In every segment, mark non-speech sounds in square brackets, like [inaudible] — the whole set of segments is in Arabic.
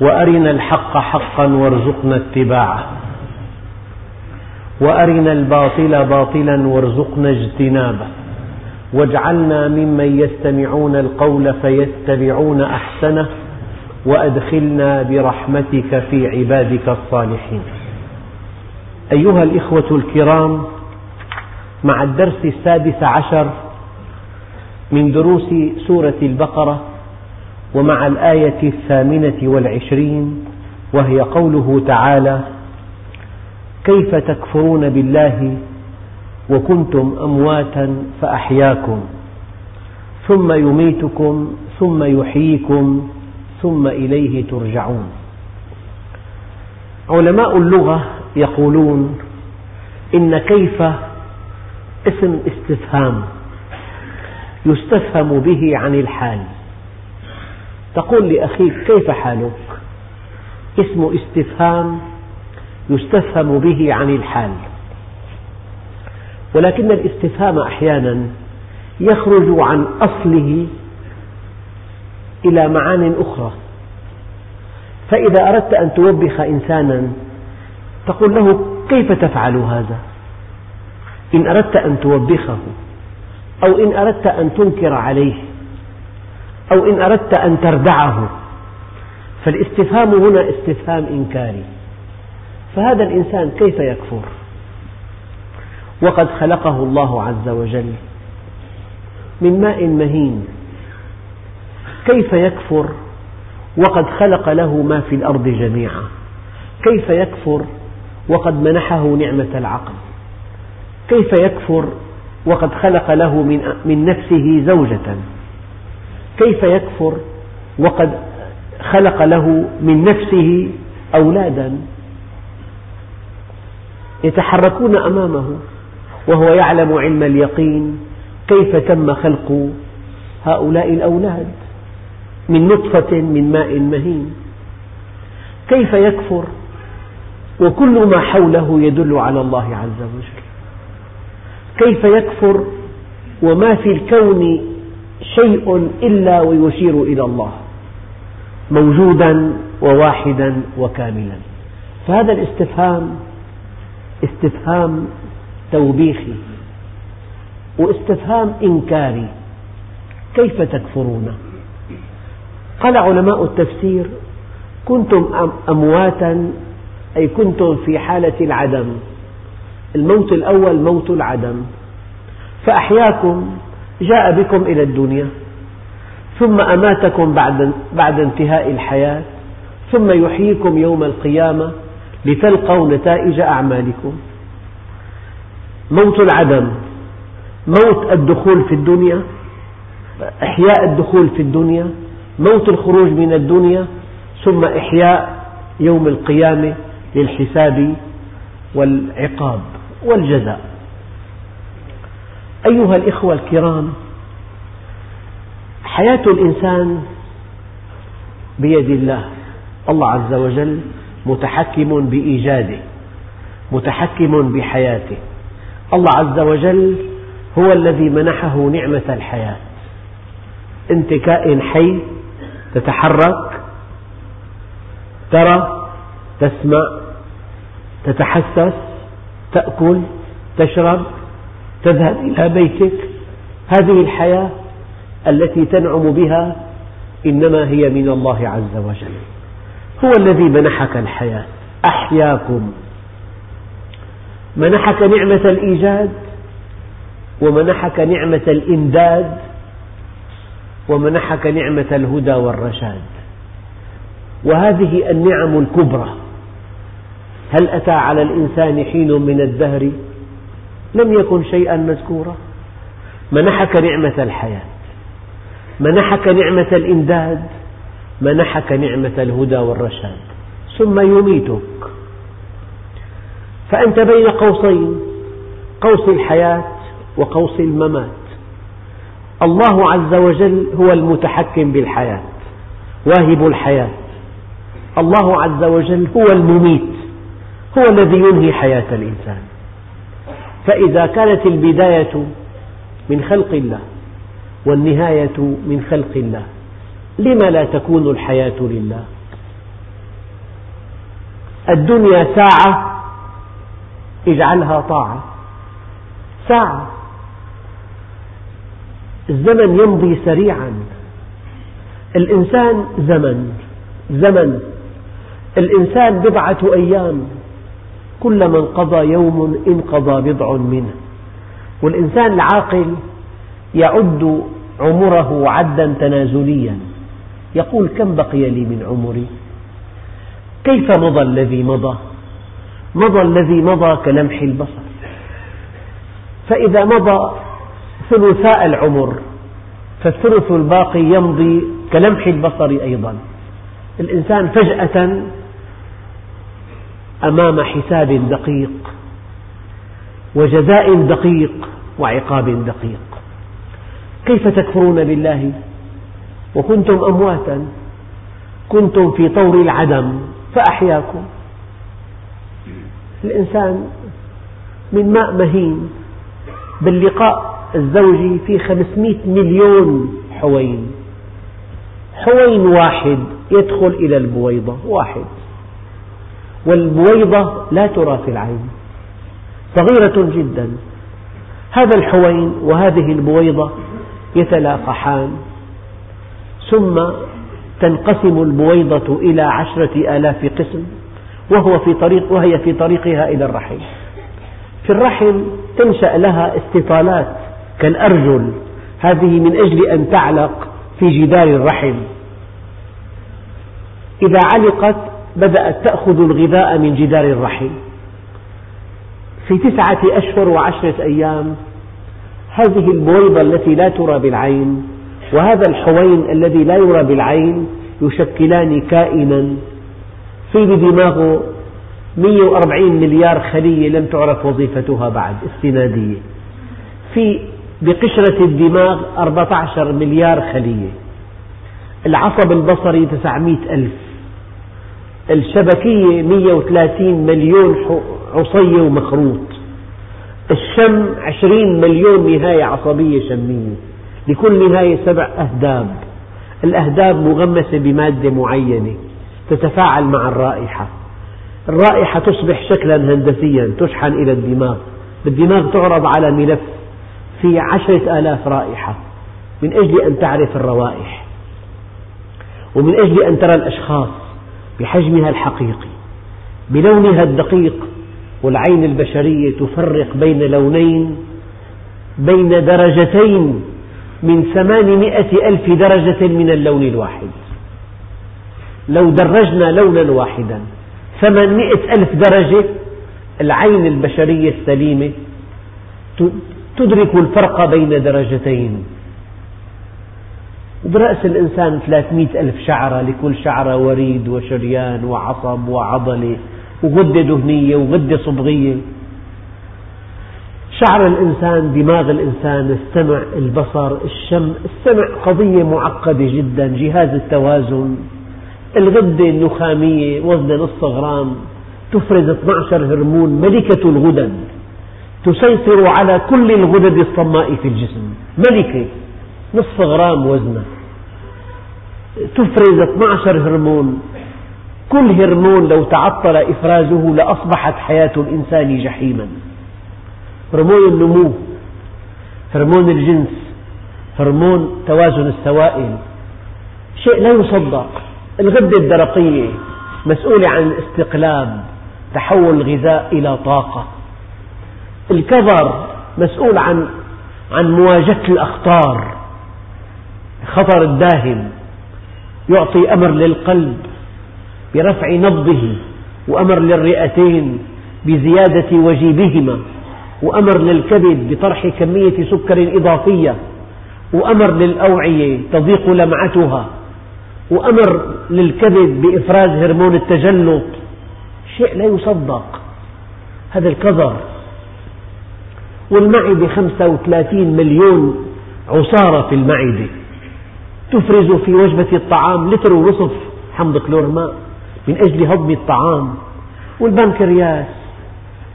وأرنا الحق حقا وارزقنا اتباعه. وأرنا الباطل باطلا وارزقنا اجتنابه. واجعلنا ممن يستمعون القول فيتبعون أحسنه وأدخلنا برحمتك في عبادك الصالحين. أيها الإخوة الكرام مع الدرس السادس عشر من دروس سورة البقرة ومع الآية الثامنة والعشرين وهي قوله تعالى كيف تكفرون بالله وكنتم أمواتا فأحياكم ثم يميتكم ثم يحييكم ثم إليه ترجعون. علماء اللغة يقولون إن كيف اسم استفهام يستفهم به عن الحال. تقول لأخيك كيف حالك؟ اسم استفهام يستفهم به عن الحال. ولكن الاستفهام أحيانا يخرج عن أصله إلى معان أخرى. فإذا أردت أن توبخ إنسانا تقول له كيف تفعل هذا؟ إن أردت أن توبخه أو إن أردت أن تنكر عليه. أو إن أردت أن تردعه. فالاستفهام هنا استفهام إنكاري. فهذا الإنسان كيف يكفر؟ وقد خلقه الله عز وجل من ماء مهين. كيف يكفر؟ وقد خلق له ما في الأرض جميعا. كيف يكفر؟ وقد منحه نعمة العقل. كيف يكفر؟ وقد خلق له من نفسه زوجة. كيف يكفر وقد خلق له من نفسه أولادا يتحركون أمامه وهو يعلم علم اليقين كيف تم خلق هؤلاء الأولاد من نطفة من ماء مهين كيف يكفر وكل ما حوله يدل على الله عز وجل كيف يكفر وما في الكون شيء إلا ويشير إلى الله موجودا وواحدا وكاملا. فهذا الاستفهام استفهام توبيخي واستفهام إنكاري كيف تكفرون؟ قال علماء التفسير كنتم أمواتا أي كنتم في حالة العدم الموت الأول موت العدم. فأحياكم جاء بكم إلى الدنيا ثم أماتكم بعد, بعد انتهاء الحياة ثم يحييكم يوم القيامة لتلقوا نتائج أعمالكم. موت العدم موت الدخول في الدنيا إحياء الدخول في الدنيا موت الخروج من الدنيا ثم إحياء يوم القيامة للحساب والعقاب والجزاء. أيها الإخوة الكرام حياة الإنسان بيد الله. الله عز وجل متحكم بإيجاده متحكم بحياته. الله عز وجل هو الذي منحه نعمة الحياة. أنت كائن حي تتحرك ترى تسمع تتحسس تأكل تشرب تذهب إلى بيتك. هذه الحياة التي تنعم بها إنما هي من الله عز وجل. هو الذي منحك الحياة. أحياكم. منحك نعمة الإيجاد ومنحك نعمة الإمداد ومنحك نعمة الهدى والرشاد. وهذه النعم الكبرى. هل أتى على الإنسان حين من الدهر؟ لم يكن شيئا مذكورا. منحك نعمة الحياة منحك نعمة الإمداد منحك نعمة الهدى والرشاد. ثم يميتك. فأنت بين قوسين قوس الحياة وقوس الممات. الله عز وجل هو المتحكم بالحياة واهب الحياة. الله عز وجل هو المميت هو الذي ينهي حياة الإنسان. فإذا كانت البداية من خلق الله والنهاية من خلق الله لم لا تكون الحياة لله؟ الدنيا ساعة اجعلها طاعة. ساعة. الزمن يمضي سريعا. الإنسان زمن زمن. الإنسان بضعة أيام. كلما انقضى يوم انقضى بضع منه. والإنسان العاقل يعد عمره عدا تنازليا. يقول كم بقي لي من عمري؟ كيف مضى الذي مضى؟ مضى الذي مضى كلمح البصر. فإذا مضى ثلثاء العمر فالثلث الباقي يمضي كلمح البصر أيضا. الإنسان فجأة أمام حساب دقيق وجزاء دقيق وعقاب دقيق. كيف تكفرون بالله؟ وكنتم أمواتا كنتم في طور العدم فأحياكم. الإنسان من ماء مهين باللقاء الزوجي في خمسمئة مليون حوين. حوين واحد يدخل إلى البويضة واحد. والبويضة لا ترى في العين صغيرة جدا. هذا الحوين وهذه البويضة يتلاقحان ثم تنقسم البويضة إلى عشرة آلاف قسم وهو في طريق وهي في طريقها إلى الرحم. في الرحم تنشأ لها استطالات كالأرجل هذه من أجل أن تعلق في جدار الرحم. إذا علقت بدأت تأخذ الغذاء من جدار الرحم. في تسعة أشهر وعشرة أيام هذه البويضة التي لا ترى بالعين وهذا الحوين الذي لا يرى بالعين يشكلان كائنا. في بدماغه 140 مليار خلية لم تعرف وظيفتها بعد استنادية. في بقشرة الدماغ 14 مليار خلية. العصب البصري 900 ألف. الشبكية 130 مليون عصية ومخروط. الشم 20 مليون نهاية عصبية شمية. لكل نهاية سبع أهداب. الأهداب مغمسة بمادة معينة. تتفاعل مع الرائحة. الرائحة تصبح شكلا هندسيا تشحن إلى الدماغ. بالدماغ تعرض على ملف في عشرة آلاف رائحة. من أجل أن تعرف الروائح. ومن أجل أن ترى الأشخاص. بحجمها الحقيقي بلونها الدقيق والعين البشرية تفرق بين لونين بين درجتين من ثمانمائة ألف درجة من اللون الواحد. لو درجنا لونا واحدا ثمانمائة ألف درجة العين البشرية السليمة تدرك الفرق بين درجتين. برأس الإنسان ثلاثمئة ألف شعرة لكل شعرة وريد وشريان وعصب وعضلة وغدة دهنية وغدة صبغية. شعر الإنسان دماغ الإنسان السمع البصر الشم السمع قضية معقدة جدا جهاز التوازن. الغدة النخامية وزنها نصف غرام تفرز 12 هرمون ملكة الغدد تسيطر على كل الغدد الصماء في الجسم. ملكة. نصف غرام وزنها تفرز 12 هرمون. كل هرمون لو تعطل إفرازه لأصبحت حياة الإنسان جحيما. هرمون النمو هرمون الجنس هرمون توازن السوائل. شيء لا يصدق. الغدة الدرقية مسؤولة عن الاستقلاب تحول الغذاء إلى طاقة. الكظر مسؤول عن عن مواجهة الأخطار. الخطر الداهم يعطي أمر للقلب برفع نبضه وأمر للرئتين بزيادة وجيبهما وأمر للكبد بطرح كمية سكر إضافية وأمر للأوعية تضيق لمعتها وأمر للكبد بإفراز هرمون التجلط. شيء لا يصدق. هذا الكظر. والمعدة 35 مليون عصارة في المعدة. تفرز في وجبة الطعام لتر ونصف حمض كلور ماء من أجل هضم الطعام والبنكرياس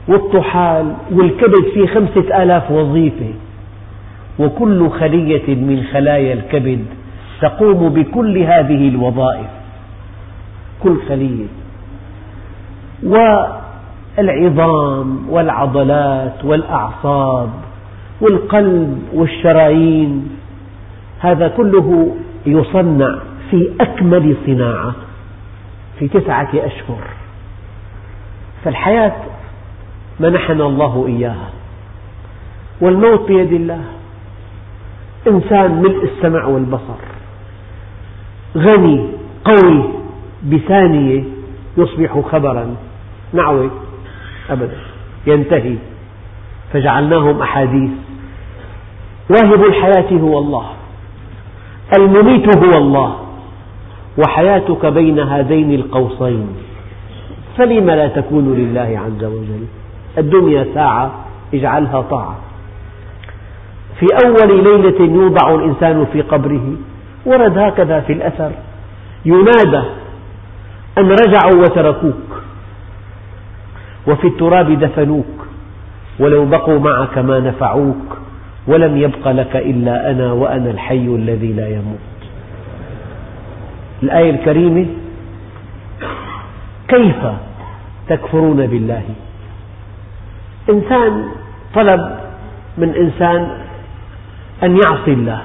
والطحال والكبد فيه خمسة آلاف وظيفة. وكل خلية من خلايا الكبد تقوم بكل هذه الوظائف. كل خلية. والعظام والعضلات والأعصاب والقلب والشرايين. هذا كله يصنع في أكمل صناعة في تسعة أشهر. فالحياة منحنا الله إياها والموت بيد الله. إنسان ملء السمع والبصر غني قوي بثانية يصبح خبرا. نعوة أبدا. ينتهي. فجعلناهم أحاديث. واهب الحياة هو الله. المميت هو الله وحياتك بين هذين القوسين فلم لا تكون لله عز وجل؟ الدنيا ساعة اجعلها طاعة. في أول ليلة يوضع الإنسان في قبره ورد هكذا في الأثر ينادى أن رجعوا وتركوك وفي التراب دفنوك ولو بقوا معك ما نفعوك. ولم يبق لك إلا أنا وأنا الحي الذي لا يموت. الآية الكريمة كيف تكفرون بالله؟ إنسان طلب من إنسان أن يعصي الله.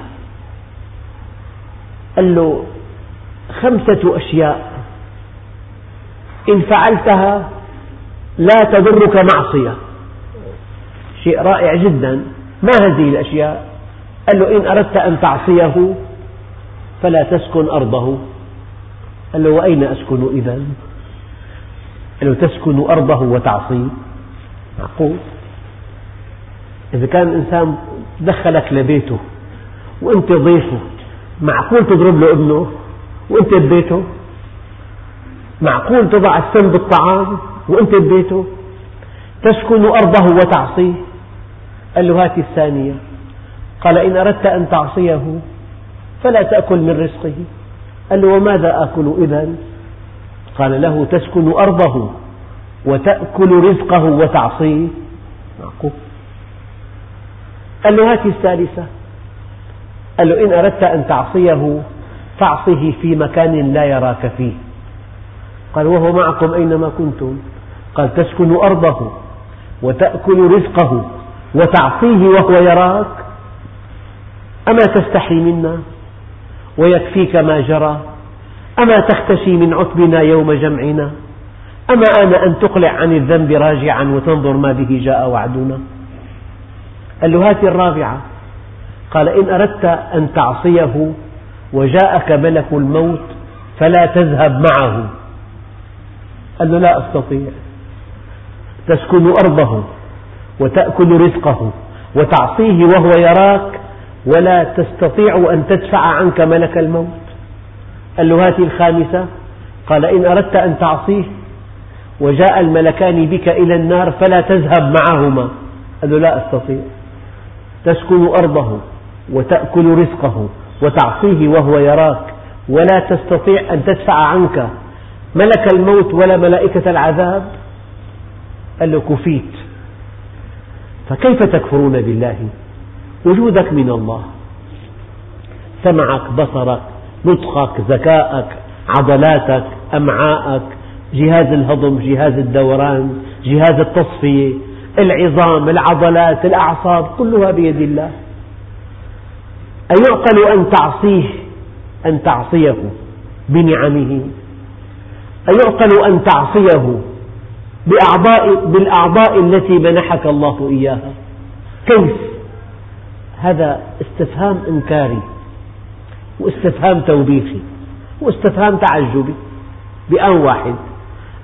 قال له خمسة أشياء إن فعلتها لا تضرك معصية. شيء رائع جدا. ما هذه الأشياء؟ قال له إن أردت أن تعصيه فلا تسكن أرضه. قال له وأين أسكن إذا؟ قال له تسكن أرضه وتعصيه معقول؟ إذا كان الإنسان دخلك لبيته وأنت ضيفه معقول تضرب له ابنه وأنت ببيته؟ معقول تضع السم بالطعام وأنت ببيته؟ تسكن أرضه وتعصيه. قال له هات الثانية. قال إن أردت أن تعصيه فلا تأكل من رزقه. قال له وماذا آكل إذا؟ قال له تسكن أرضه وتأكل رزقه وتعصيه. معقول. قال له هات الثالثة. قال له إن أردت أن تعصيه فاعصه في مكان لا يراك فيه. قال وهو معكم أينما كنتم؟ قال تسكن أرضه وتأكل رزقه وتعصيه وهو يراك. أما تستحي منا ويكفيك ما جرى؟ أما تختشي من عتبنا يوم جمعنا؟ أما آن أن تقلع عن الذنب راجعا وتنظر ما به جاء وعدنا؟ قال له هات الرابعة قال إن أردت أن تعصيه وجاءك ملك الموت فلا تذهب معه. قال له لا أستطيع. تسكن أرضه. وتأكل رزقه وتعصيه وهو يراك ولا تستطيع أن تدفع عنك ملك الموت. قال له هذه الخامسة قال إن أردت أن تعصيه وجاء الملكان بك إلى النار فلا تذهب معهما. قال له لا أستطيع. تسكن أرضه وتأكل رزقه وتعصيه وهو يراك ولا تستطيع أن تدفع عنك ملك الموت ولا ملائكة العذاب. قال له كفيت. فكيف تكفرون بالله؟ وجودك من الله. سمعك بصرك نطقك ذكاءك عضلاتك أمعاءك جهاز الهضم جهاز الدوران جهاز التصفية العظام العضلات الأعصاب كلها بيد الله. أيعقل أن تعصيه أن تعصيه بنعمه؟ أيعقل أن تعصيه بأعضاء بالأعضاء التي منحك الله إياها. كيف؟ هذا استفهام إنكاري واستفهام توبيخي واستفهام تعجبي بآن واحد.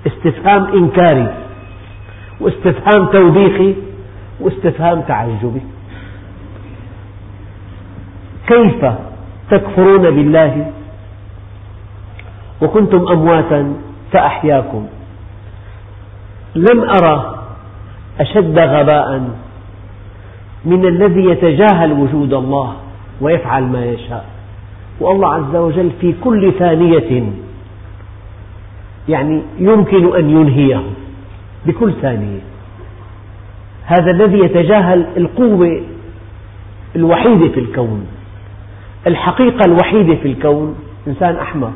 استفهام إنكاري واستفهام توبيخي واستفهام تعجبي. كيف تكفرون بالله؟ وكنتم أمواتا فأحياكم. لم أرى أشد غباء من الذي يتجاهل وجود الله ويفعل ما يشاء. والله عز وجل في كل ثانية يعني يمكن أن ينهيه بكل ثانية. هذا الذي يتجاهل القوة الوحيدة في الكون الحقيقة الوحيدة في الكون إنسان أحمق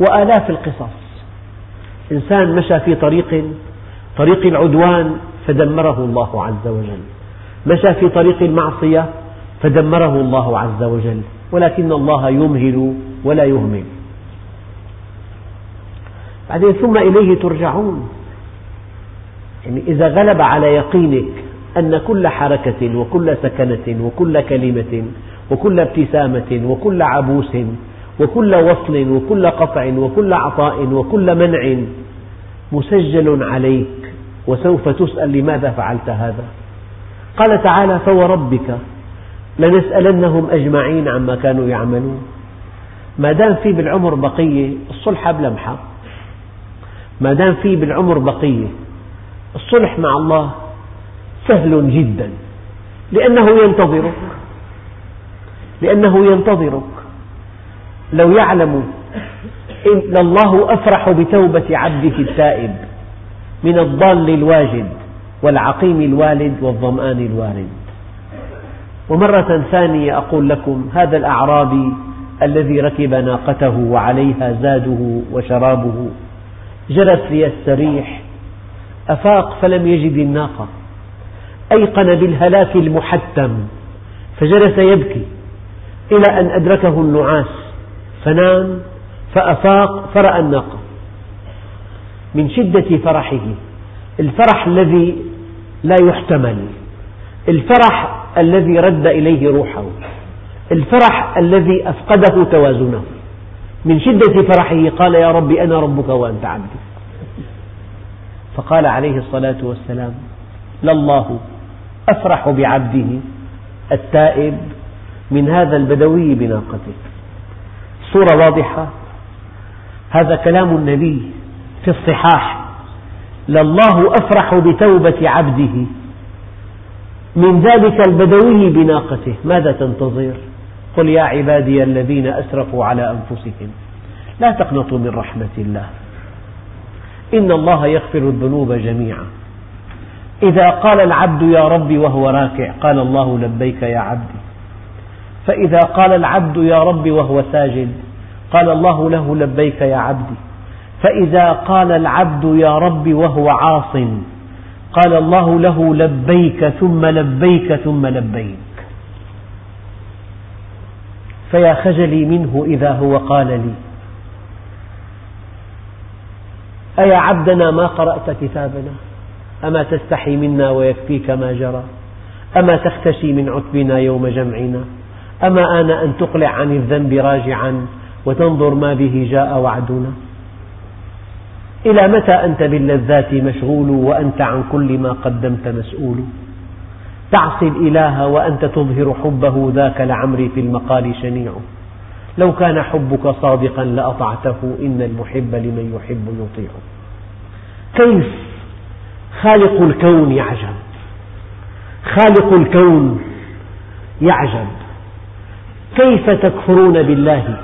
وآلاف القصص. إنسان مشى في طريق طريق العدوان فدمره الله عز وجل. مشى في طريق المعصية فدمره الله عز وجل. ولكن الله يمهل ولا يهمل. بعدين ثم إليه ترجعون. يعني إذا غلب على يقينك أن كل حركة وكل سكنة وكل كلمة وكل ابتسامة وكل عبوس وكل وصل وكل قطع وكل عطاء وكل منع مسجل عليك. وسوف تسأل لماذا فعلت هذا؟ قال تعالى فوربك لنسألنهم أجمعين عما كانوا يعملون. ما دام في بالعمر بقية الصلح بلمحة ما دام في بالعمر بقية الصلح مع الله سهل جدا. لأنه ينتظرك. لأنه ينتظرك. لو يعلم إن الله أفرح بتوبة عبده التائب من الضال الواجد والعقيم الوالد والظمآن الوارد. ومرة ثانية أقول لكم هذا الأعرابي الذي ركب ناقته وعليها زاده وشرابه جلس ليستريح أفاق فلم يجد الناقة أيقن بالهلاك المحتم فجلس يبكي إلى أن أدركه النعاس. فنام فأفاق فرأى الناقة من شدة فرحه. الفرح الذي لا يحتمل الفرح الذي رد إليه روحه الفرح الذي أفقده توازنه. من شدة فرحه قال يا رب أنا ربك وأنت عبدي. فقال عليه الصلاة والسلام لله أفرح بعبده التائب من هذا البدوي بناقته. الصورة واضحة. هذا كلام النبي في الصحاح. لله أفرح بتوبة عبده. من ذلك البدوي بناقته. ماذا تنتظر؟ قل يا عبادي الذين أسرفوا على أنفسهم لا تقنطوا من رحمة الله. إن الله يغفر الذنوب جميعا. إذا قال العبد يا ربي وهو راكع قال الله لبيك يا عبدي. فإذا قال العبد يا ربي وهو ساجد قال الله له لبيك يا عبدي. فإذا قال العبد يا ربي وهو عاص قال الله له لبيك ثم لبيك ثم لبيك. فيا خجلي منه إذا هو قال لي. أيا عبدنا ما قرأت كتابنا؟ أما تستحي منا ويكفيك ما جرى؟ أما تختشي من عتبنا يوم جمعنا؟ أما آن أن تقلع عن الذنب راجعا وتنظر ما به جاء وعدنا إلى متى أنت باللذات مشغول وأنت عن كل ما قدمت مسؤول؟ تعصي الإله وأنت تظهر حبه ذاك لعمري في المقال شنيع. لو كان حبك صادقا لأطعته إن المحب لمن يحب يطيع. كيف خالق الكون يعجب؟ خالق الكون يعجب. كيف تكفرون بالله؟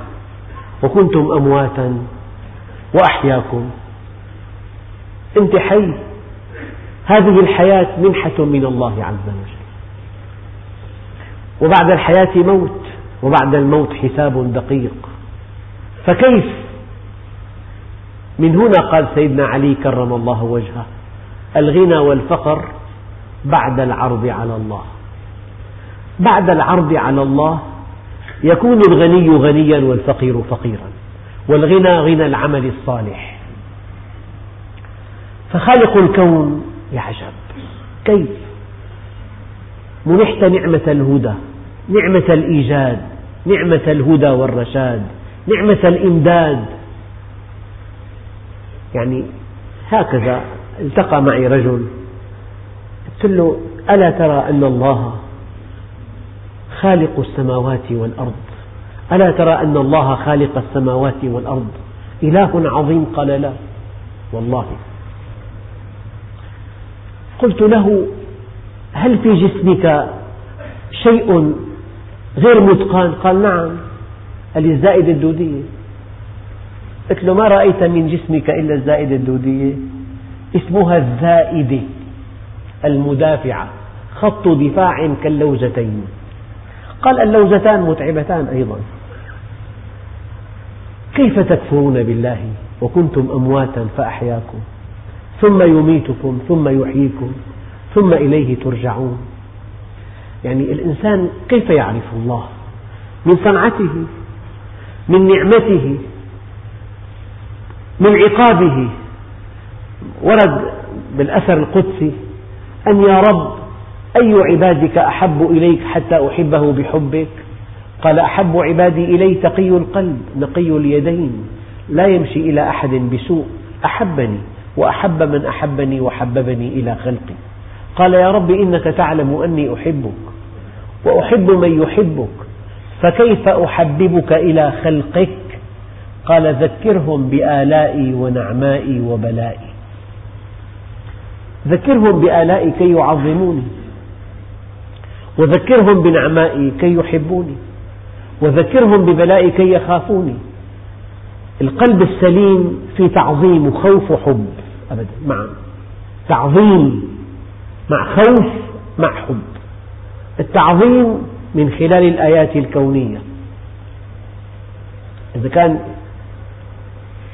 وكنتم أمواتا وأحياكم. أنت حي. هذه الحياة منحة من الله عز وجل. وبعد الحياة موت وبعد الموت حساب دقيق. فكيف؟ من هنا قال سيدنا علي كرم الله وجهه الغنى والفقر بعد العرض على الله. بعد العرض على الله يكون الغني غنيا والفقير فقيرا والغنى غنى العمل الصالح. فخالق الكون يعجب كيف؟ منحت نعمة الهدى نعمة الإيجاد نعمة الهدى والرشاد نعمة الإمداد. يعني هكذا التقى معي رجل قلت له ألا ترى أن الله خالق السماوات والأرض. ألا ترى أن الله خالق السماوات والأرض؟ إله عظيم؟ قال لا. والله. قلت له هل في جسمك شيء غير متقن قال نعم. قال لي الزائدة الدودية قلت له ما رأيت من جسمك إلا الزائدة الدودية اسمها الزائدة المدافعة خط دفاع كاللوزتين. قال اللوزتان متعبتان أيضا. كيف تكفرون بالله وكنتم أمواتا فأحياكم؟ ثم يميتكم ثم يحييكم ثم إليه ترجعون. يعني الإنسان كيف يعرف الله؟ من صنعته من نعمته من عقابه. ورد بالأثر القدسي أن يا رب أي عبادك أحب إليك حتى أحبه بحبك؟ قال أحب عبادي إلي تقي القلب نقي اليدين. لا يمشي إلى أحد بسوء. أحبني وأحب من أحبني وحببني إلى خلقي. قال يا رب إنك تعلم أني أحبك وأحب من يحبك فكيف أحببك إلى خلقك؟ قال ذكرهم بآلائي ونعمائي وبلائي. ذكرهم بآلائي كي يعظموني. وذكرهم بنعمائي كي يحبوني وذكرهم ببلائي كي يخافوني. القلب السليم في تعظيم وخوف وحب أبدا معا تعظيم مع خوف مع حب. التعظيم من خلال الآيات الكونية. إذا كان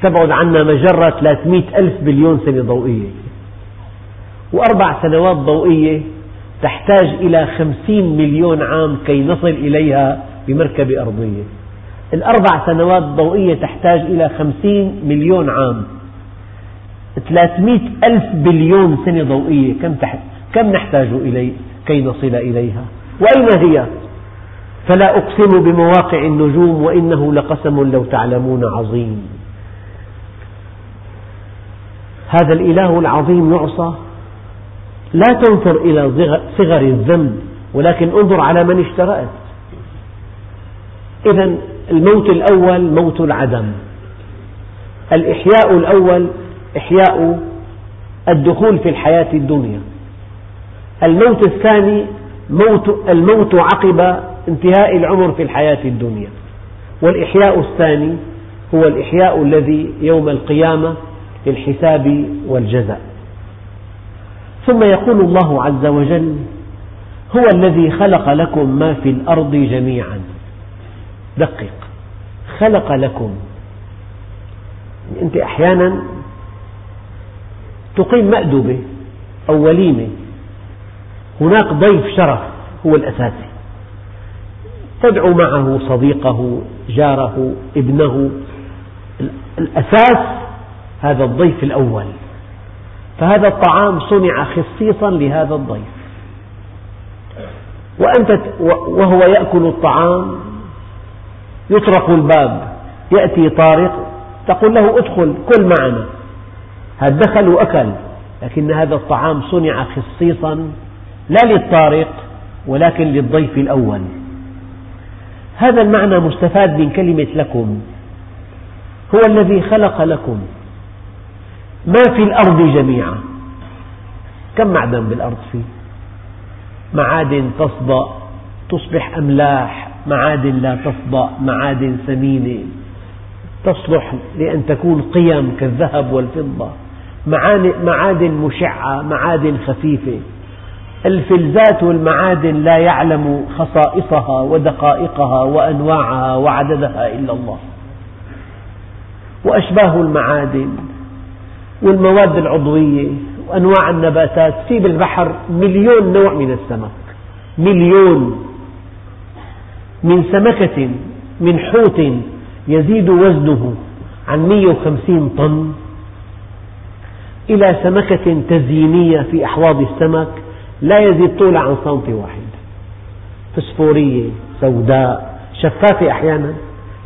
تبعد عنا مجرة 300 ألف بليون سنة ضوئية وأربع سنوات ضوئية تحتاج إلى خمسين مليون عام كي نصل إليها بمركبة أرضية. الأربع سنوات ضوئية تحتاج إلى خمسين مليون عام. 300 ألف بليون سنة ضوئية كم, تحت كم نحتاج إليه كي نصل إليها. وأين هي؟ فلا أقسم بمواقع النجوم وإنه لقسم لو تعلمون عظيم. هذا الإله العظيم يعصى لا تنظر إلى صغر الذنب ولكن انظر على من اشترأت. إذا الموت الأول موت العدم. الإحياء الأول إحياء الدخول في الحياة الدنيا. الموت الثاني موت الموت عقب انتهاء العمر في الحياة الدنيا. والإحياء الثاني هو الإحياء الذي يوم القيامة للحساب والجزاء. ثم يقول الله عز وجل هو الذي خلق لكم ما في الأرض جميعا. دقق. خلق لكم. أنت أحيانا تقيم مأدبة أو وليمة. هناك ضيف شرف هو الأساسي. تدعو معه صديقه جاره ابنه. الأساس هذا الضيف الأول. فهذا الطعام صنع خصيصا لهذا الضيف. وأنت وهو يأكل الطعام يطرق الباب يأتي طارق تقول له ادخل كل معنا. هذا دخل وأكل لكن هذا الطعام صنع خصيصا لا للطارق ولكن للضيف الأول. هذا المعنى مستفاد من كلمة لكم. هو الذي خلق لكم. ما في الأرض جميعا. كم معدن بالأرض فيه؟ معادن تصدأ تصبح أملاح. معادن لا تصدأ معادن ثمينة تصلح لأن تكون قيم كالذهب والفضة. معادن مشعة معادن خفيفة. الفلزات والمعادن لا يعلم خصائصها ودقائقها وأنواعها وعددها إلا الله. وأشباه المعادن. والمواد العضوية وأنواع النباتات. في بالبحر مليون نوع من السمك. مليون. من سمكة من حوت يزيد وزنه عن 150 طن إلى سمكة تزيينية في أحواض السمك لا يزيد طولها عن سنتي واحد. فسفورية سوداء شفافة أحيانا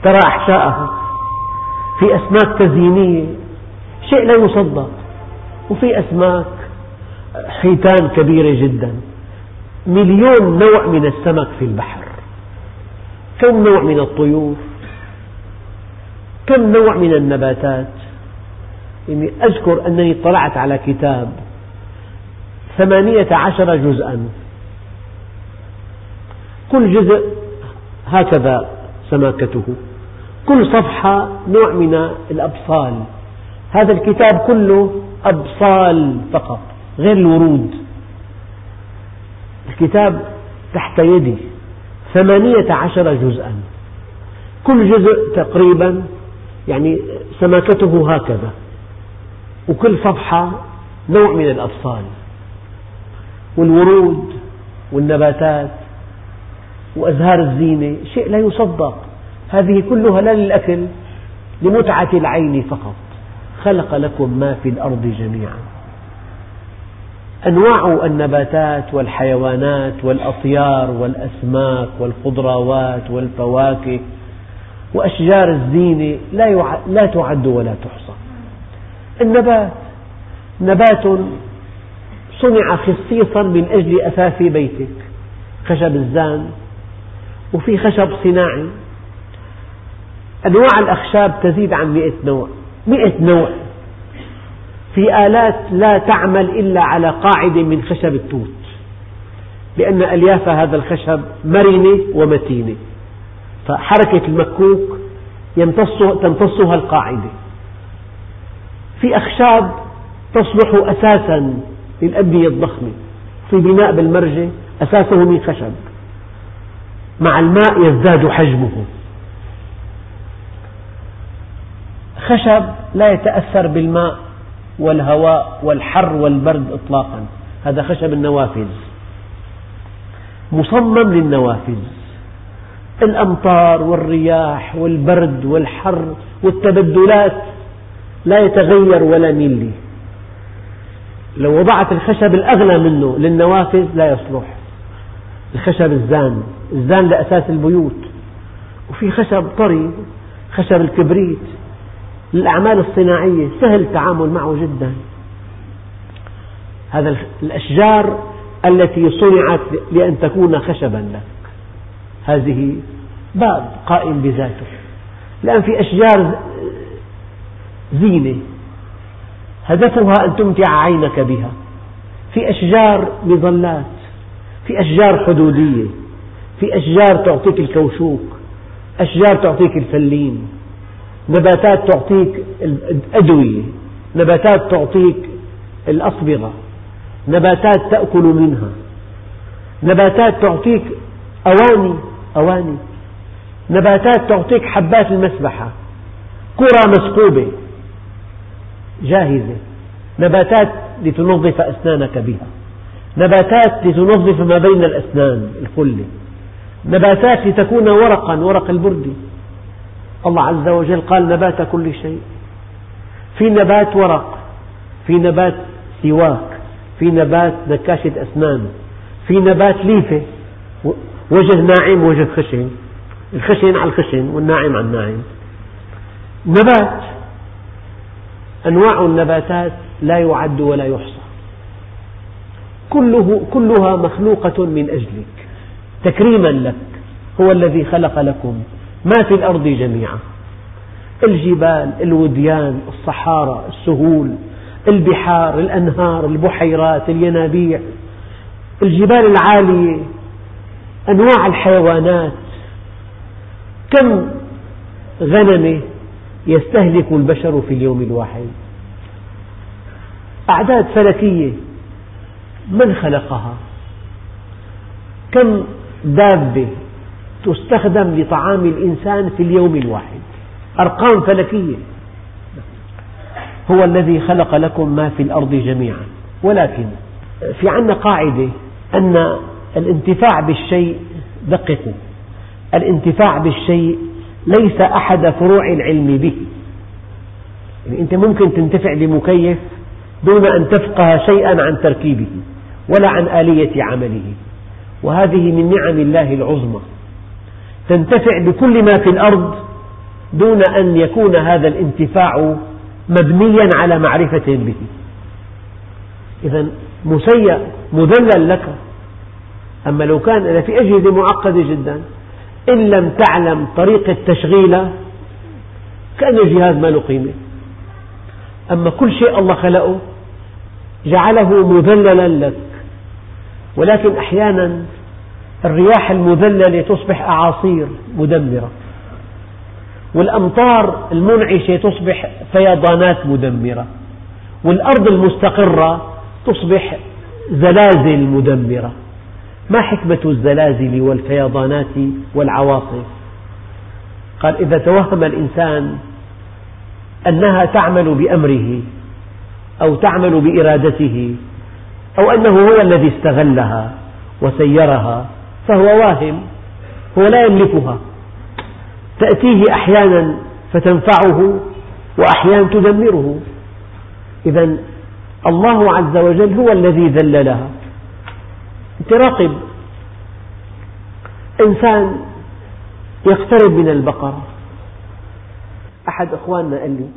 ترى أحشاءها في أسماك تزيينية شيء لا يصدق. وفي أسماك حيتان كبيرة جدا. مليون نوع من السمك في البحر. كم نوع من الطيور؟ كم نوع من النباتات؟ يعني أذكر أنني اطلعت على كتاب ثمانية عشر جزءا. كل جزء هكذا سماكته. كل صفحة نوع من الأبصال. هذا الكتاب كله أبصال فقط غير الورود. الكتاب تحت يدي ثمانية عشر جزءا. كل جزء تقريبا يعني سماكته هكذا. وكل صفحة نوع من الأبصال. والورود والنباتات وأزهار الزينة شيء لا يصدق. هذه كلها لا للأكل لمتعة العين فقط. خلق لكم ما في الأرض جميعا. أنواع النباتات والحيوانات والأطيار والأسماك والخضروات والفواكه وأشجار الزينة لا تعد ولا تحصى. النبات نبات صنع خصيصا من أجل أثاث بيتك. خشب الزان وفي خشب صناعي. أنواع الأخشاب تزيد عن مئة نوع. مئة نوع. في آلات لا تعمل إلا على قاعدة من خشب التوت. لأن ألياف هذا الخشب مرنة ومتينة. فحركة المكوك تمتصها القاعدة. في أخشاب تصلح أساسا للأبنية الضخمة. في بناء بالمرجة أساسه من خشب. مع الماء يزداد حجمه. خشب لا يتأثر بالماء والهواء والحر والبرد إطلاقا. هذا خشب النوافذ. مصمم للنوافذ. الأمطار والرياح والبرد والحر والتبدلات لا يتغير ولا ميلي لو وضعت الخشب الأغلى منه للنوافذ لا يصلح. الخشب الزان. الزان لأساس البيوت. وفي خشب طري خشب الكبريت. للأعمال الصناعية سهل التعامل معه جدا. هذا الأشجار التي صنعت لأن تكون خشبا لك. هذه باب قائم بذاته. الآن في أشجار زينة. هدفها أن تمتع عينك بها. في أشجار مظلات. في أشجار حدودية. في أشجار تعطيك الكوشوك. أشجار تعطيك الفلين. نباتات تعطيك الأدوية نباتات تعطيك الأصبغة نباتات تأكل منها نباتات تعطيك أواني أواني نباتات تعطيك حبات المسبحة كرة مسقوبة جاهزة نباتات لتنظف أسنانك بها نباتات لتنظف ما بين الأسنان الخلة نباتات لتكون ورقا ورق البردي الله عز وجل قال نبات كل شيء. في نبات ورق في نبات سواك في نبات نكاشة أسنان في نبات ليفة وجه ناعم وجه خشن. الخشن على الخشن والناعم على الناعم. نبات أنواع النباتات لا يعد ولا يحصى. كله كلها مخلوقة من أجلك. تكريما لك هو الذي خلق لكم. ما في الأرض جميعا. الجبال الوديان الصحارى السهول البحار الأنهار البحيرات الينابيع. الجبال العالية أنواع الحيوانات. كم غنمة يستهلك البشر في اليوم الواحد؟ أعداد فلكية من خلقها؟ كم دابة تستخدم لطعام الإنسان في اليوم الواحد. أرقام فلكية. هو الذي خلق لكم ما في الأرض جميعا. ولكن في عنا قاعدة أن الانتفاع بالشيء دققوا. الانتفاع بالشيء ليس أحد فروع العلم به. يعني أنت ممكن تنتفع بمكيف دون أن تفقه شيئا عن تركيبه ولا عن آلية عمله. وهذه من نعم الله العظمى. تنتفع بكل ما في الأرض دون أن يكون هذا الانتفاع مبنيا على معرفة به. إذا مسيء مدلل لك. أما لو كان في أجهزة معقدة جدا إن لم تعلم طريقة تشغيلها كأن الجهاز ما له قيمة. أما كل شيء الله خلقه جعله مذللا لك. ولكن أحيانا الرياح المذللة تصبح أعاصير مدمرة. والأمطار المنعشة تصبح فيضانات مدمرة. والأرض المستقرة تصبح زلازل مدمرة. ما حكمة الزلازل والفيضانات والعواصف؟ قال إذا توهم الإنسان أنها تعمل بأمره أو تعمل بإرادته أو أنه هو الذي استغلها وسيرها فهو واهم هو لا يملكها. تأتيه أحيانا فتنفعه وأحيانا تدمره. إذا الله عز وجل هو الذي ذللها أنت راقب. إنسان يقترب من البقرة. أحد أخواننا قال لي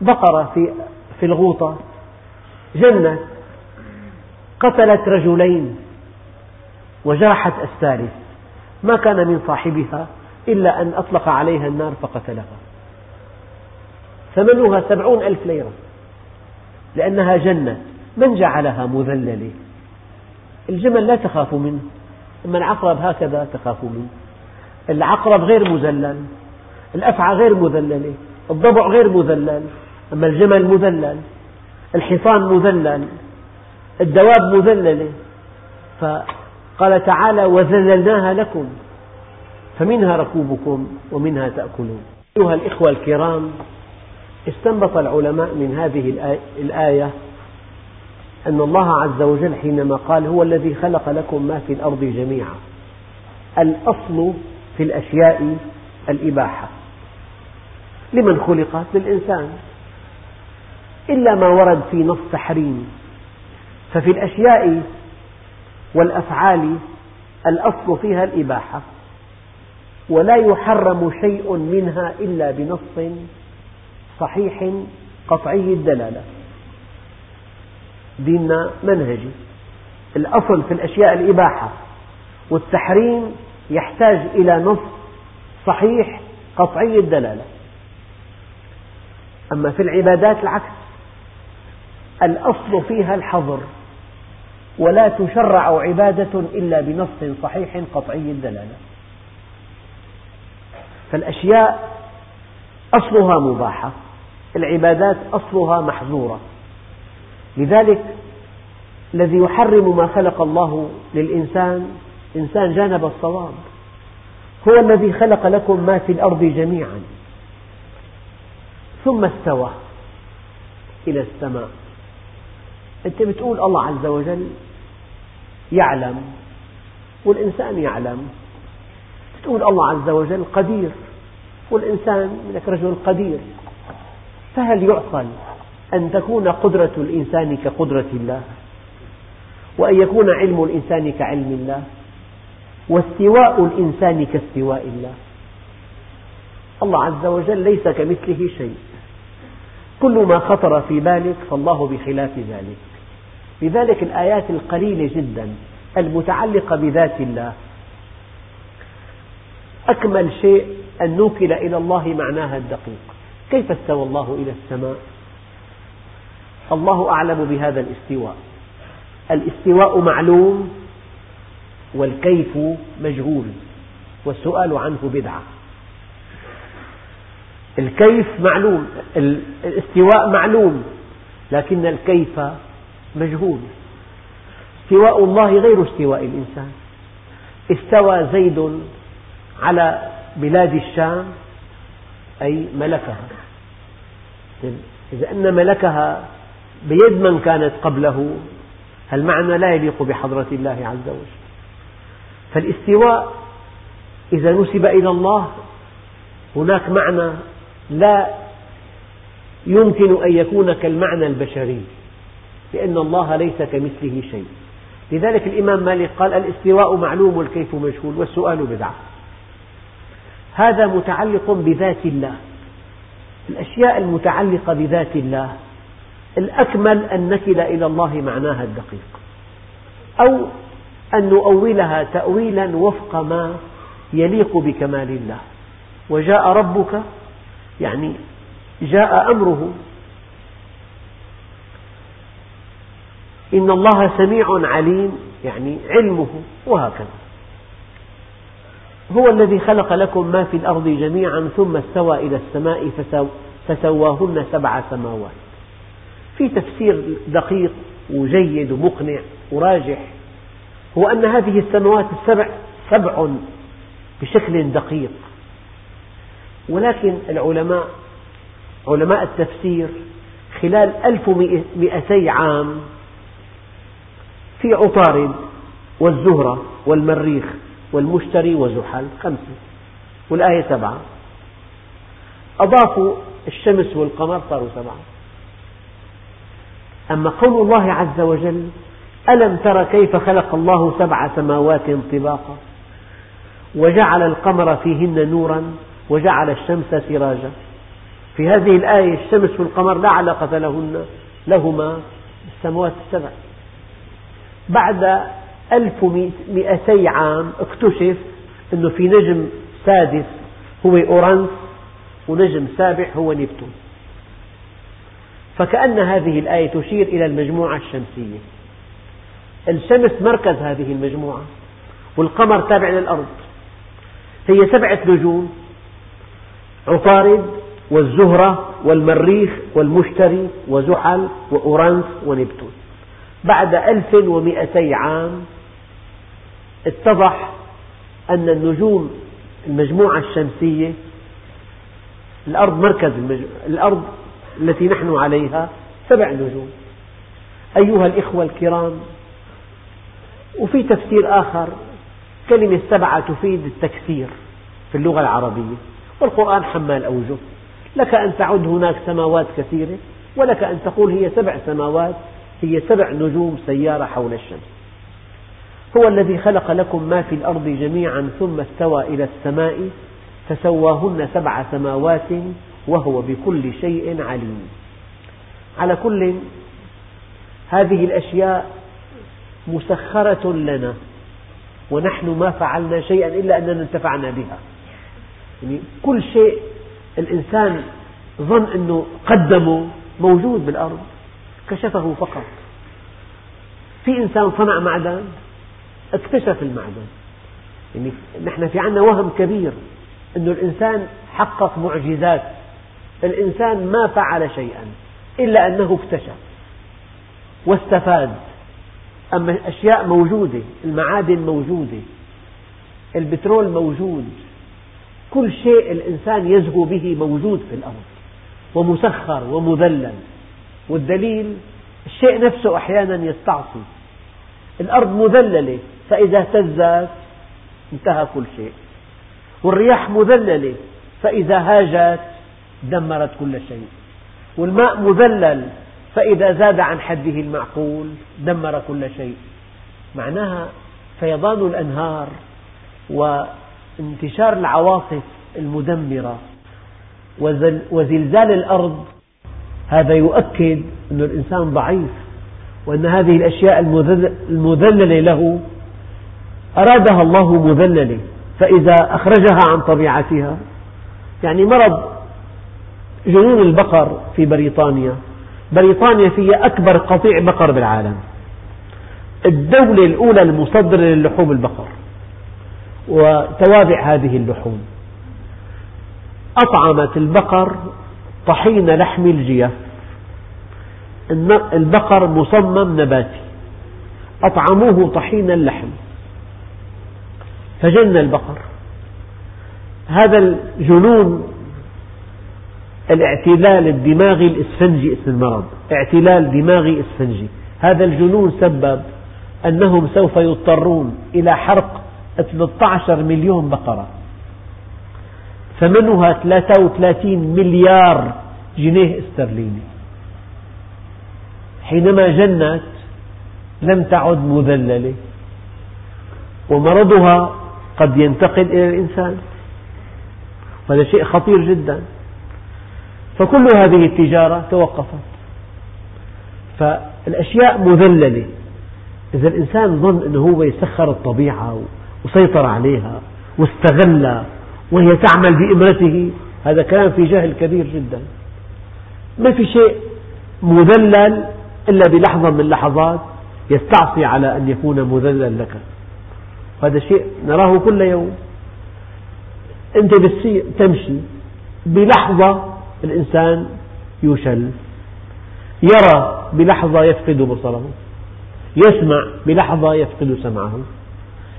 بقرة في في الغوطة جنة قتلت رجلين. وجرحت الثالث. ما كان من صاحبها إلا أن أطلق عليها النار فقتلها. ثمنها سبعون ألف ليرة لأنها جنة. من جعلها مذللة؟ الجمل لا تخاف منه. أما العقرب هكذا تخاف منه. العقرب غير مذلل الأفعى غير مذللة الضبع غير مذلل أما الجمل مذلل الحصان مذلل الدواب مذللة. فقال تعالى وذللناها لكم فمنها ركوبكم ومنها تأكلون. أيها الإخوة الكرام استنبط العلماء من هذه الآية أن الله عز وجل حينما قال هو الذي خلق لكم ما في الأرض جميعا. الأصل في الأشياء الإباحة. لمن خلقت؟ للإنسان. إلا ما ورد في نص تحريم. ففي الأشياء والأفعال الأصل فيها الإباحة ولا يحرم شيء منها إلا بنص صحيح قطعي الدلالة. ديننا منهجي. الأصل في الأشياء الإباحة والتحريم يحتاج إلى نص صحيح قطعي الدلالة. أما في العبادات العكس الأصل فيها الحظر. ولا تشرع عبادة إلا بنص صحيح قطعي الدلالة. فالأشياء أصلها مباحة العبادات أصلها محظورة لذلك الذي يحرم ما خلق الله للإنسان إنسان جانب الصواب. هو الذي خلق لكم ما في الأرض جميعا. ثم استوى إلى السماء. أنت بتقول الله عز وجل يعلم والإنسان يعلم. تقول الله عز وجل قدير والإنسان لك رجل قدير. فهل يعقل أن تكون قدرة الإنسان كقدرة الله؟ وأن يكون علم الإنسان كعلم الله؟ واستواء الإنسان كاستواء الله؟ الله عز وجل ليس كمثله شيء. كل ما خطر في بالك فالله بخلاف ذلك. لذلك الآيات القليلة جدا المتعلقة بذات الله. أكمل شيء أن نوكل إلى الله معناها الدقيق. كيف استوى الله إلى السماء؟ الله أعلم بهذا الاستواء. الاستواء معلوم والكيف مجهول والسؤال عنه بدعة. الكيف معلوم الاستواء معلوم لكن الكيف مجهول. استواء الله غير استواء الإنسان. استوى زيد على بلاد الشام أي ملكها. إذا أن ملكها بيد من كانت قبله المعنى لا يليق بحضرة الله عز وجل. فالاستواء إذا نسب إلى الله هناك معنى لا يمكن أن يكون كالمعنى البشري. لأن الله ليس كمثله شيء. لذلك الإمام مالك قال الاستواء معلوم والكيف مجهول والسؤال بدعة. هذا متعلق بذات الله. الأشياء المتعلقة بذات الله الأكمل أن نكل إلى الله معناها الدقيق. أو أن نؤولها تأويلا وفق ما يليق بكمال الله. وجاء ربك يعني جاء أمره إن الله سميع عليم يعني علمه وهكذا. هو الذي خلق لكم ما في الأرض جميعا ثم استوى إلى السماء فسواهن سبع سماوات. في تفسير دقيق وجيد ومقنع وراجح هو أن هذه السماوات السبع سبع بشكل دقيق. ولكن العلماء علماء التفسير خلال 1200 عام في عطارد والزهرة والمريخ والمشتري وزحل خمسة والآية سبعة. أضافوا الشمس والقمر صاروا سبعة. أما قول الله عز وجل ألم تر كيف خلق الله سبع سماوات طباقا؟ وجعل القمر فيهن نورا وجعل الشمس سراجا. في هذه الآية الشمس والقمر لا علاقة لهن لهما بالسماوات السبع. بعد 1200 عام اكتشف أنه في نجم سادس هو أورانس ونجم سابع هو نبتون. فكأن هذه الآية تشير إلى المجموعة الشمسية. الشمس مركز هذه المجموعة والقمر تابع للأرض. هي سبعة نجوم عطارد والزهرة والمريخ والمشتري وزحل وأورانس ونبتون. بعد ألف ومئتي عام اتضح أن النجوم المجموعة الشمسية الأرض مركز الأرض التي نحن عليها سبع نجوم. أيها الإخوة الكرام وفي تفسير آخر كلمة سبعة تفيد التكثير في اللغة العربية. والقرآن حمال أوجه. لك أن تعد هناك سماوات كثيرة ولك أن تقول هي سبع سماوات. هي سبع نجوم سيارة حول الشمس. هو الذي خلق لكم ما في الأرض جميعا ثم استوى إلى السماء فسواهن سبع سماوات وهو بكل شيء عليم. على كل هذه الأشياء مسخرة لنا ونحن ما فعلنا شيئا إلا أننا انتفعنا بها. يعني كل شيء الإنسان ظن أنه قدمه موجود بالأرض. كشفه فقط. في إنسان صنع معدن اكتشف المعدن. يعني نحن في عنا وهم كبير أن الإنسان حقق معجزات. الإنسان ما فعل شيئا إلا أنه اكتشف واستفاد. أما أشياء موجودة المعادن موجودة البترول موجود كل شيء الإنسان يزهو به موجود في الأرض ومسخر ومذلل. والدليل الشيء نفسه أحيانا يستعصي. الأرض مذللة فإذا اهتزت انتهى كل شيء. والرياح مذللة فإذا هاجت دمرت كل شيء. والماء مذلل فإذا زاد عن حده المعقول دمر كل شيء. معناها فيضان الأنهار وانتشار العواصف المدمرة. وزلزال الأرض هذا يؤكد أن الإنسان ضعيف وأن هذه الأشياء المذللة له أرادها الله مذللة فإذا أخرجها عن طبيعتها يعني مرض جنون البقر في بريطانيا. بريطانيا فيها أكبر قطيع بقر بالعالم. الدولة الأولى المصدرة للحوم البقر وتوابع هذه اللحوم. أطعمت البقر طحين لحم الجيف البقر مصمم نباتي. أطعموه طحين اللحم. فجن البقر. هذا الجنون الاعتلال الدماغي الإسفنجي اسم المرض. اعتلال دماغي إسفنجي. هذا الجنون سبب أنهم سوف يضطرون إلى حرق 13 مليون بقرة. ثمنها 33 مليار جنيه استرليني. حينما جنت لم تعد مذللة ومرضها قد ينتقل إلى الإنسان. وهذا شيء خطير جدا. فكل هذه التجارة توقفت. فالأشياء مذللة. إذا الإنسان ظن أنه هو يسخر الطبيعة وسيطر عليها واستغلها وهي تعمل بإمرته هذا كلام في جهل كبير جدا. ما في شيء مذلل إلا بلحظة من اللحظات يستعصي على أن يكون مذلا لك. هذا شيء نراه كل يوم. أنت بالسير تمشي بلحظة الإنسان يشل يرى بلحظة يفقد بصره. يسمع بلحظة يفقد سمعه.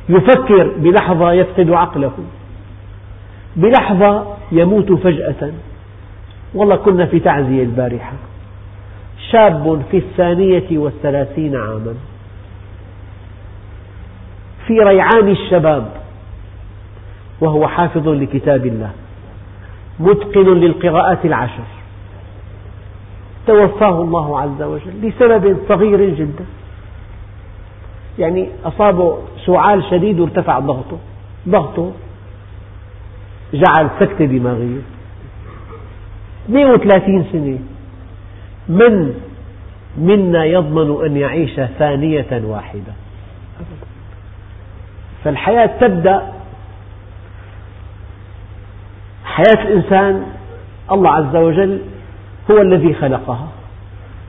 يفكر بلحظة يفقد عقله. بلحظة يموت فجأة. والله كنا في تعزية البارحة. شاب في الثانية والثلاثين عاما. في ريعان الشباب. وهو حافظ لكتاب الله. متقن للقراءات العشر. توفاه الله عز وجل لسبب صغير جدا. يعني أصابه سعال شديد وارتفع ضغطه. ضغطه جعل سكتة دماغية 32 سنة. من منا يضمن أن يعيش ثانية واحدة؟ فالحياة تبدأ. حياة الإنسان الله عز وجل هو الذي خلقها.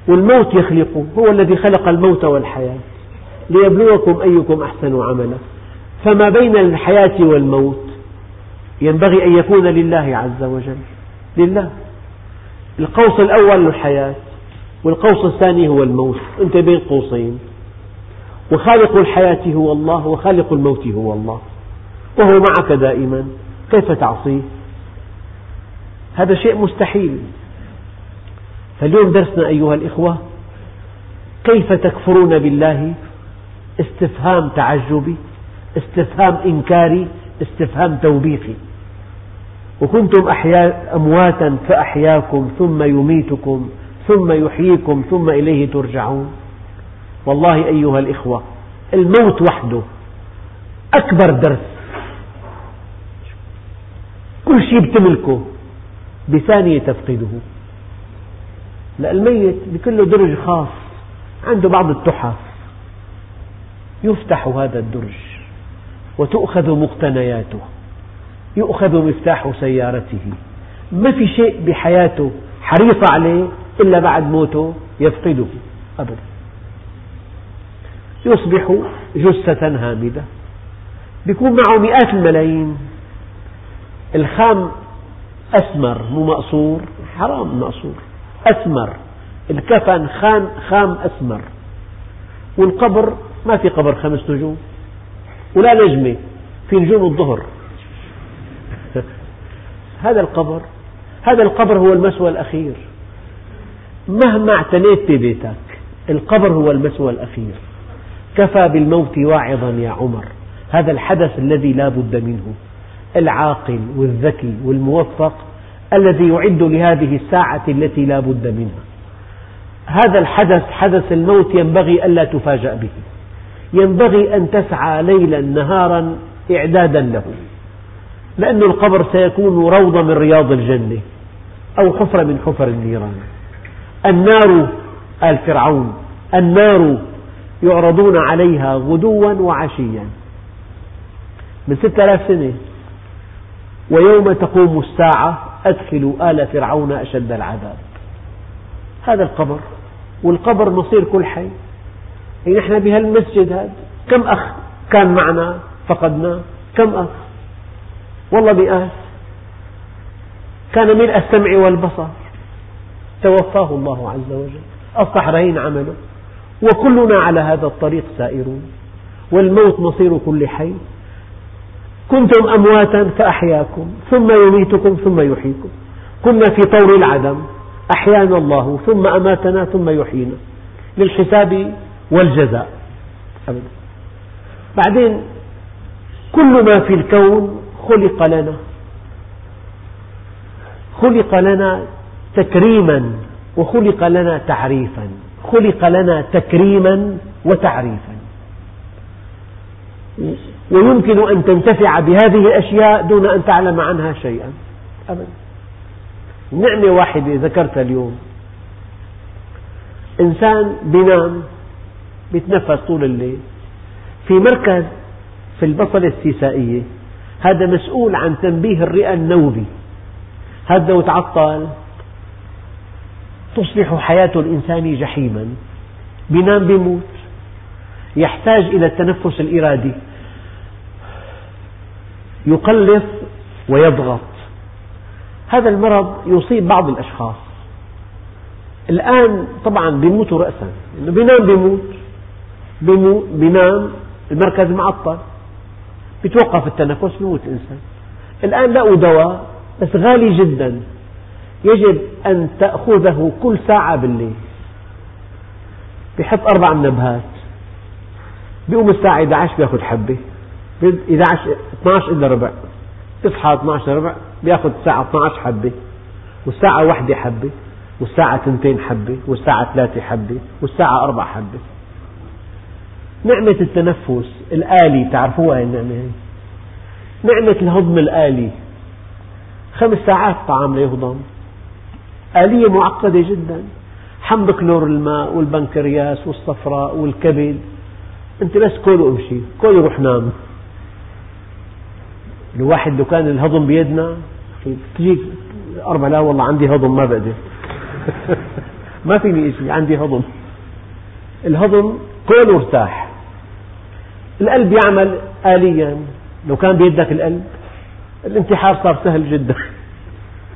والموت يخلقه. هو الذي خلق الموت والحياة. ليبلوكم أيكم أحسن عملا. فما بين الحياة والموت ينبغي أن يكون لله عز وجل. لله. القوس الأول الحياة والقوس الثاني هو الموت. أنت بين قوسين. وخالق الحياة هو الله وخالق الموت هو الله. وهو معك دائما. كيف تعصيه؟ هذا شيء مستحيل. فاليوم درسنا أيها الإخوة كيف تكفرون بالله؟ استفهام تعجبي استفهام إنكاري استفهام توبيخي. وكنتم أحياء أمواتا فأحياكم ثم يميتكم ثم يحييكم ثم إليه ترجعون. والله أيها الإخوة الموت وحده أكبر درس. كل شيء بتملكه بثانية تفقده. لا الميت بكل درج خاص عنده بعض التحف. يفتح هذا الدرج وتؤخذ مقتنياته. يؤخذ مفتاح سيارته. ما في شيء بحياته حريص عليه إلا بعد موته يفقده أبدا. يصبح جثة هامدة. يكون معه مئات الملايين. الخام أسمر مو مقصور حرام مقصور. أسمر. الكفن خام, خام أسمر. والقبر ما في قبر خمس نجوم. ولا نجمة في نجوم الظهر. هذا القبر هذا القبر هو المسوى الأخير. مهما اعتنيت ببيتك القبر هو المسوى الأخير. كفى بالموت واعظا يا عمر. هذا الحدث الذي لا بد منه. العاقل والذكي والموفق الذي يعد لهذه الساعة التي لا بد منها. هذا الحدث حدث الموت ينبغي ألا تفاجأ به. ينبغي أن تسعى ليلا نهارا إعدادا له. لأن القبر سيكون روضة من رياض الجنة أو حفرة من حفر النيران. النار آل فرعون النار يعرضون عليها غدوا وعشيا. من ستة آلاف سنة. ويوم تقوم الساعة أدخلوا آل فرعون أشد العذاب. هذا القبر والقبر مصير كل حي. يعني نحن بهالمسجد هذا كم أخ كان معنا فقدناه؟ كم أخ والله مئات كان ملء السمع والبصر. توفاه الله عز وجل. أصبح رهين عمله وكلنا على هذا الطريق سائرون. والموت مصير كل حي. كنتم أمواتا فأحياكم. ثم يميتكم ثم يحييكم. كنا في طور العدم. أحيانا الله ثم أماتنا ثم يحيينا. للحساب والجزاء. أبدا. بعدين كل ما في الكون خلق لنا. خلق لنا تكريما وخلق لنا تعريفا. خلق لنا تكريما وتعريفا. ويمكن أن تنتفع بهذه الأشياء دون أن تعلم عنها شيئا. أبدا. نعمة واحدة ذكرتها اليوم. إنسان بينام بيتنفس طول الليل. في مركز في البصلة السيسائية. هذا مسؤول عن تنبيه الرئة النوبي هذا لو تعطل تصبح حياة الإنسان جحيما. بينام بيموت. يحتاج إلى التنفس الإرادي. يقلص ويضغط. هذا المرض يصيب بعض الأشخاص. الآن طبعا بيموتوا رأسا. بينام بيموت. بينام المركز معطل. بيتوقف التنفس بيموت الإنسان. الآن لقوا دواء بس غالي جدا. يجب أن تأخذه كل ساعة بالليل. بيحط أربع منبهات. بيقوم الساعة 11 بياخذ حبة. 11 12 إلا ربع. بيصحى 12 ربع بياخذ الساعة 12 حبة. والساعة واحدة حبة. والساعة تنتين حبة. والساعة ثلاثة حبة. والساعة أربع حبة. نعمة التنفس الآلي تعرفوها النعمة نعمة الهضم الآلي. خمس ساعات طعام ليهضم. آلية معقدة جدا. حمض كلور الماء والبنكرياس والصفراء والكبد. أنت بس كل وامشي كل وروح نام. الواحد لو كان الهضم بيدنا تجيك أربع لا والله عندي هضم ما بقدر. [laughs] ما فيني شيء عندي هضم. الهضم كل ارتاح القلب يعمل آليا. لو كان بيدك القلب الانتحار صار سهل جدا.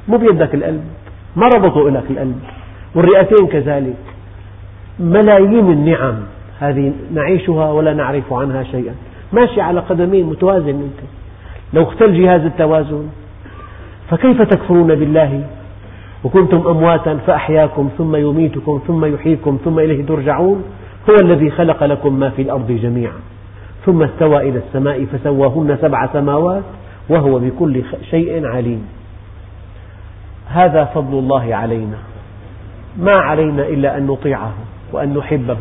مو بيدك القلب ما ربطوا لك القلب. والرئتين كذلك. ملايين النعم هذه نعيشها ولا نعرف عنها شيئا. ماشي على قدمين متوازن أنت. لو اختل جهاز التوازن فكيف تكفرون بالله؟ وكنتم أمواتا فأحياكم ثم يميتكم ثم يحييكم ثم إليه ترجعون. هو الذي خلق لكم ما في الأرض جميعا. ثم استوى إلى السماء فسواهن سبع سماوات وهو بكل شيء عليم. هذا فضل الله علينا. ما علينا إلا أن نطيعه وأن نحبه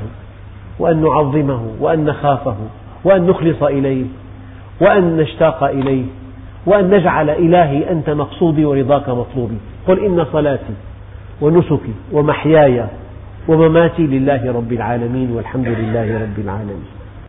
وأن نعظمه وأن نخافه وأن نخلص إليه وأن نشتاق إليه وأن نجعل إلهي أنت مقصودي ورضاك مطلوبي. قل إن صلاتي ونسكي ومحياي ومماتي لله رب العالمين والحمد لله رب العالمين.